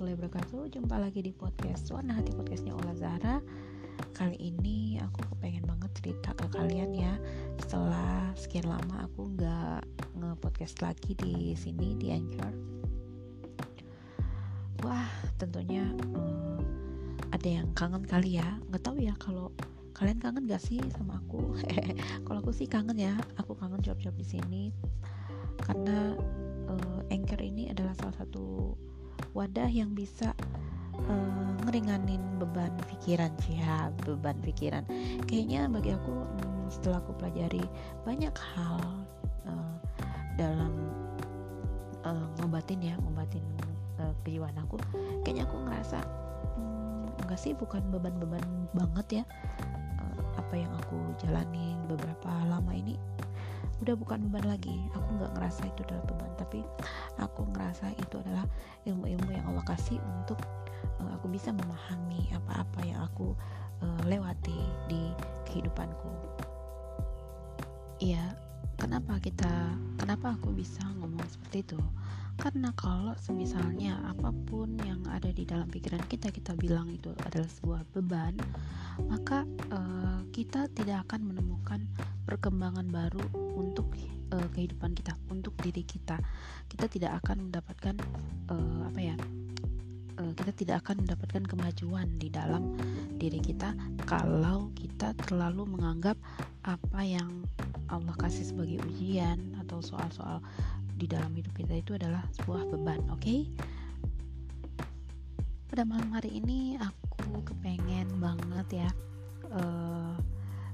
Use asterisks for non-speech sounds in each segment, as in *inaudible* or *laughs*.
warahmatullahi wabarakatuh. Jumpa lagi di podcast Warna Hati Podcastnya Ola Zahra. Kali ini aku kepengen banget cerita ke kalian ya. Setelah sekian lama aku nggak nge-podcast lagi di sini di Anchor. Wah tentunya um, ada yang kangen kali ya. Nggak tahu ya kalau kalian kangen gak sih sama aku? *laughs* Kalau aku sih kangen ya. Aku kangen job-job di sini. Karena wadah yang bisa uh, ngeringanin beban pikiran sih ya beban pikiran. Kayaknya bagi aku um, setelah aku pelajari banyak hal uh, dalam uh, ngobatin ya ngobatin uh, kejiwaan aku kayaknya aku ngerasa enggak sih bukan beban-beban banget ya uh, apa yang aku jalani beberapa lama ini udah bukan beban lagi. Aku nggak ngerasa itu adalah beban tapi aku ngerasa itu adalah ilmu-ilmu yang Allah kasih untuk uh, aku bisa memahami apa-apa yang aku uh, lewati di kehidupanku. Iya kenapa kita kenapa aku bisa ngomong seperti itu? Karena kalau semisalnya apa pun yang ada di dalam pikiran kita kita bilang itu adalah sebuah beban maka uh, kita tidak akan menemukan perkembangan baru untuk uh, kehidupan kita untuk diri kita. Kita tidak akan mendapatkan uh, apa ya kita tidak akan mendapatkan kemajuan di dalam diri kita kalau kita terlalu menganggap apa yang Allah kasih sebagai ujian atau soal-soal di dalam hidup kita itu adalah sebuah beban, oke? Okay? Pada malam hari ini aku kepengen banget ya uh,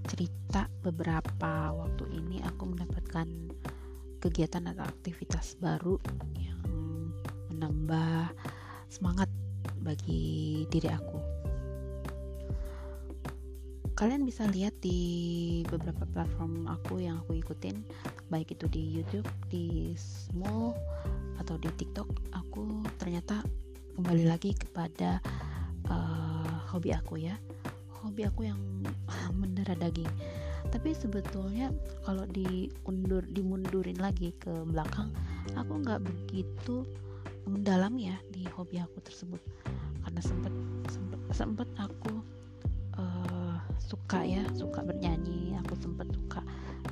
cerita beberapa waktu ini aku mendapatkan kegiatan atau aktivitas baru yang menambah semangat bagi diri aku kalian bisa lihat di beberapa platform aku yang aku ikutin baik itu di YouTube, di Small atau di TikTok aku ternyata kembali lagi kepada uh, hobi aku ya. Hobi aku yang *laughs* mendarah daging. Tapi sebetulnya kalau diundur dimundurin lagi ke belakang aku nggak begitu mendalam ya di hobi aku tersebut. Karena sempet sempet sempet aku suka ya suka bernyanyi. Aku sempat suka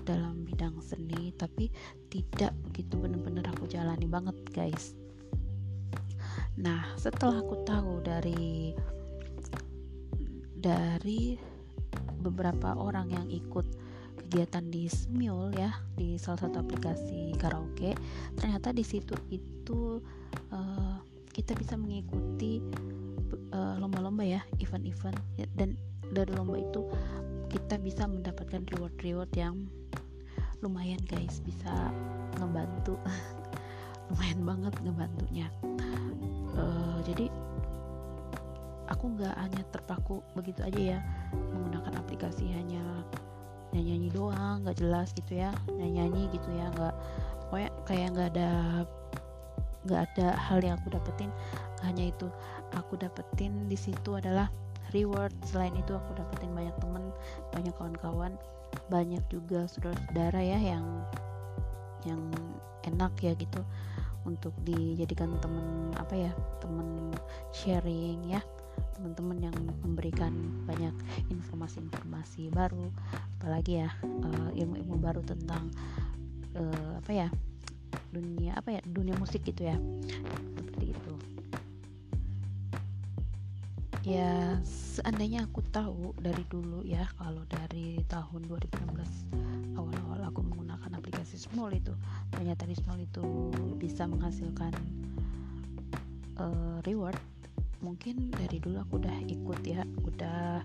dalam bidang seni tapi tidak begitu benar-benar aku jalani banget guys. Nah setelah aku tahu dari dari beberapa orang yang ikut kegiatan di Smule ya di salah satu aplikasi karaoke ternyata di situ itu uh, kita bisa mengikuti eh, lomba-lomba uh, ya event-event ya, dan dari lomba itu kita bisa mendapatkan reward-reward yang lumayan guys. Bisa ngebantu. *laughs* Lumayan banget ngebantunya. Uh, jadi aku nggak hanya terpaku begitu aja ya menggunakan aplikasi hanya nyanyi nyanyi doang nggak jelas gitu ya nyanyi nyanyi gitu ya nggak pokoknya kayak nggak ada nggak ada hal yang aku dapetin. Hanya itu aku dapetin di situ adalah reward. Selain itu aku dapetin banyak temen banyak kawan-kawan banyak juga saudara-saudara ya yang yang enak ya gitu untuk dijadikan temen apa ya temen sharing ya. Teman-teman yang memberikan banyak informasi-informasi baru apalagi ya uh, ilmu-ilmu baru tentang uh, apa ya dunia apa ya dunia musik gitu ya. Seperti itu ya seandainya aku tahu dari dulu ya kalau dari tahun 2016 awal-awal aku menggunakan aplikasi Small itu ternyata di Small itu bisa menghasilkan uh, reward. Mungkin dari dulu aku udah ikut ya udah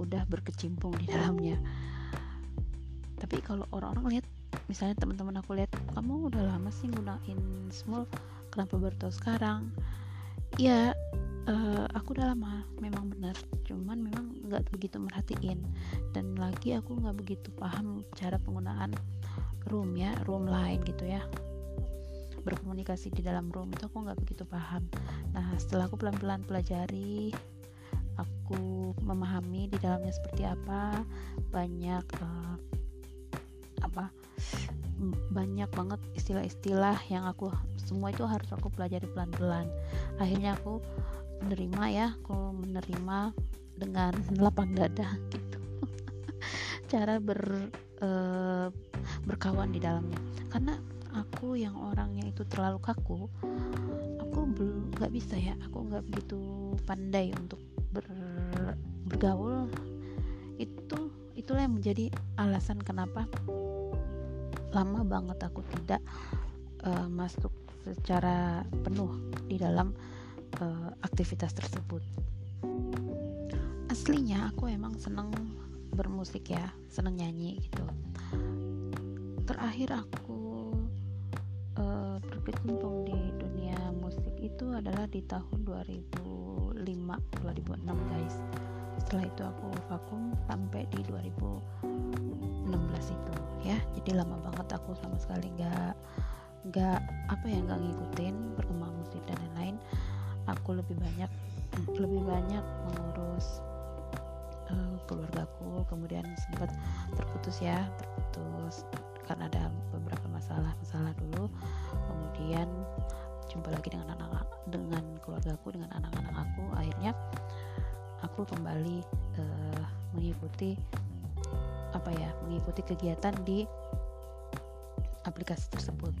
udah berkecimpung di dalamnya. Tapi kalau orang-orang lihat misalnya teman-teman aku lihat kamu udah lama sih gunain Small kenapa baru sekarang? Ya uh, aku udah lama memang benar cuman memang nggak begitu merhatiin. Dan lagi aku nggak begitu paham cara penggunaan room ya room lain gitu ya. Berkomunikasi di dalam room itu aku nggak begitu paham. Nah setelah aku pelan-pelan pelajari aku memahami di dalamnya seperti apa banyak uh, apa banyak banget istilah-istilah yang aku semua itu harus aku pelajari pelan-pelan. Akhirnya aku menerima ya aku menerima dengan lapang dada gitu. *laughs* Cara ber uh, berkawan di dalamnya. Karena aku yang orangnya itu terlalu kaku aku belum nggak bisa ya aku nggak begitu pandai untuk ber, bergaul. Itu itulah yang menjadi alasan kenapa lama banget aku tidak uh, masuk secara penuh di dalam uh, aktivitas tersebut. Aslinya aku emang seneng bermusik ya seneng nyanyi gitu. Terakhir aku uh, berkecimpung di dunia musik itu adalah di tahun 2005 2006 guys. Setelah itu aku vakum sampai di 2016 itu ya. Jadi lama banget aku sama sekali nggak nggak apa ya nggak ngikutin perkembangan musik dan lain-lain aku lebih banyak lebih banyak mengurus uh, keluargaku. Kemudian sempat terputus ya terputus karena ada beberapa masalah-masalah dulu. Kemudian jumpa lagi dengan anak dengan keluargaku dengan anak-anak aku. Akhirnya aku kembali uh, mengikuti apa ya mengikuti kegiatan di aplikasi tersebut.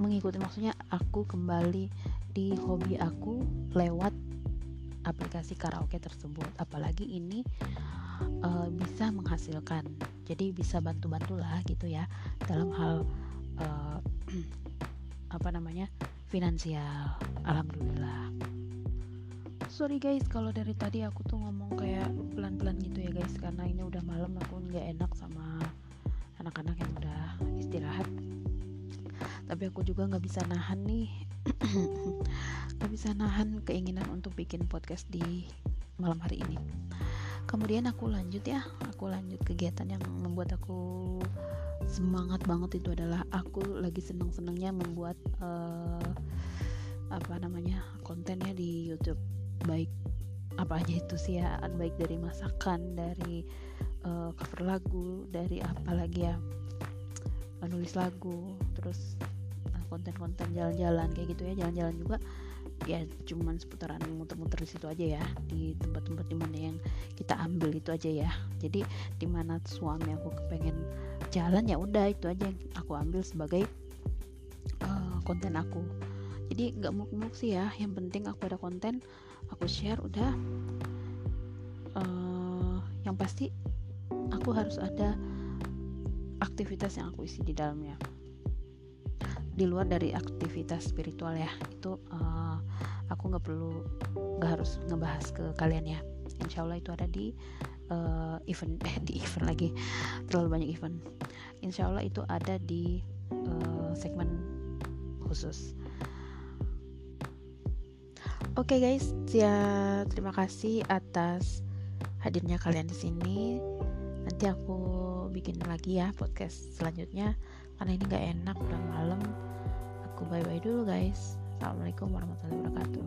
Mengikuti maksudnya aku kembali di hobi aku lewat aplikasi karaoke tersebut. Apalagi ini uh, bisa menghasilkan jadi bisa bantu-bantu lah gitu ya dalam hal uh, *clears throat* apa namanya finansial. Alhamdulillah. Sorry guys kalau dari tadi aku tuh ngomong kayak pelan-pelan gitu ya guys karena ini udah malam aku nggak enak sama anak-anak yang udah istirahat. Tapi aku juga nggak bisa nahan nih *clears throat* nggak bisa nahan keinginan untuk bikin podcast di malam hari ini. Kemudian aku lanjut ya. Aku lanjut kegiatan yang membuat aku semangat banget itu adalah aku lagi seneng-senengnya membuat uh, apa namanya kontennya di YouTube. Baik apa aja itu sih ya baik dari masakan dari uh, cover lagu dari apa lagi ya menulis lagu terus konten-konten jalan-jalan kayak gitu ya jalan-jalan juga. Ya cuman seputaran muter-muter di situ aja ya di tempat-tempat di mana yang kita ambil itu aja ya. Jadi di mana suami aku kepengen jalan ya udah itu aja yang aku ambil sebagai uh, konten aku. Jadi nggak muk-muk sih ya yang penting aku ada konten aku share udah. Uh, yang pasti aku harus ada aktivitas yang aku isi di dalamnya di luar dari aktivitas spiritual ya. Itu uh, aku nggak perlu nggak harus ngebahas ke kalian ya. Insya Allah itu ada di uh, event eh di event lagi. Terlalu banyak event. Insya Allah itu ada di uh, segmen khusus. Oke okay guys, ya terima kasih atas hadirnya kalian di sini. Nanti aku bikin lagi ya podcast selanjutnya karena ini gak enak udah malam. Aku bye bye dulu guys. Assalamualaikum warahmatullahi wabarakatuh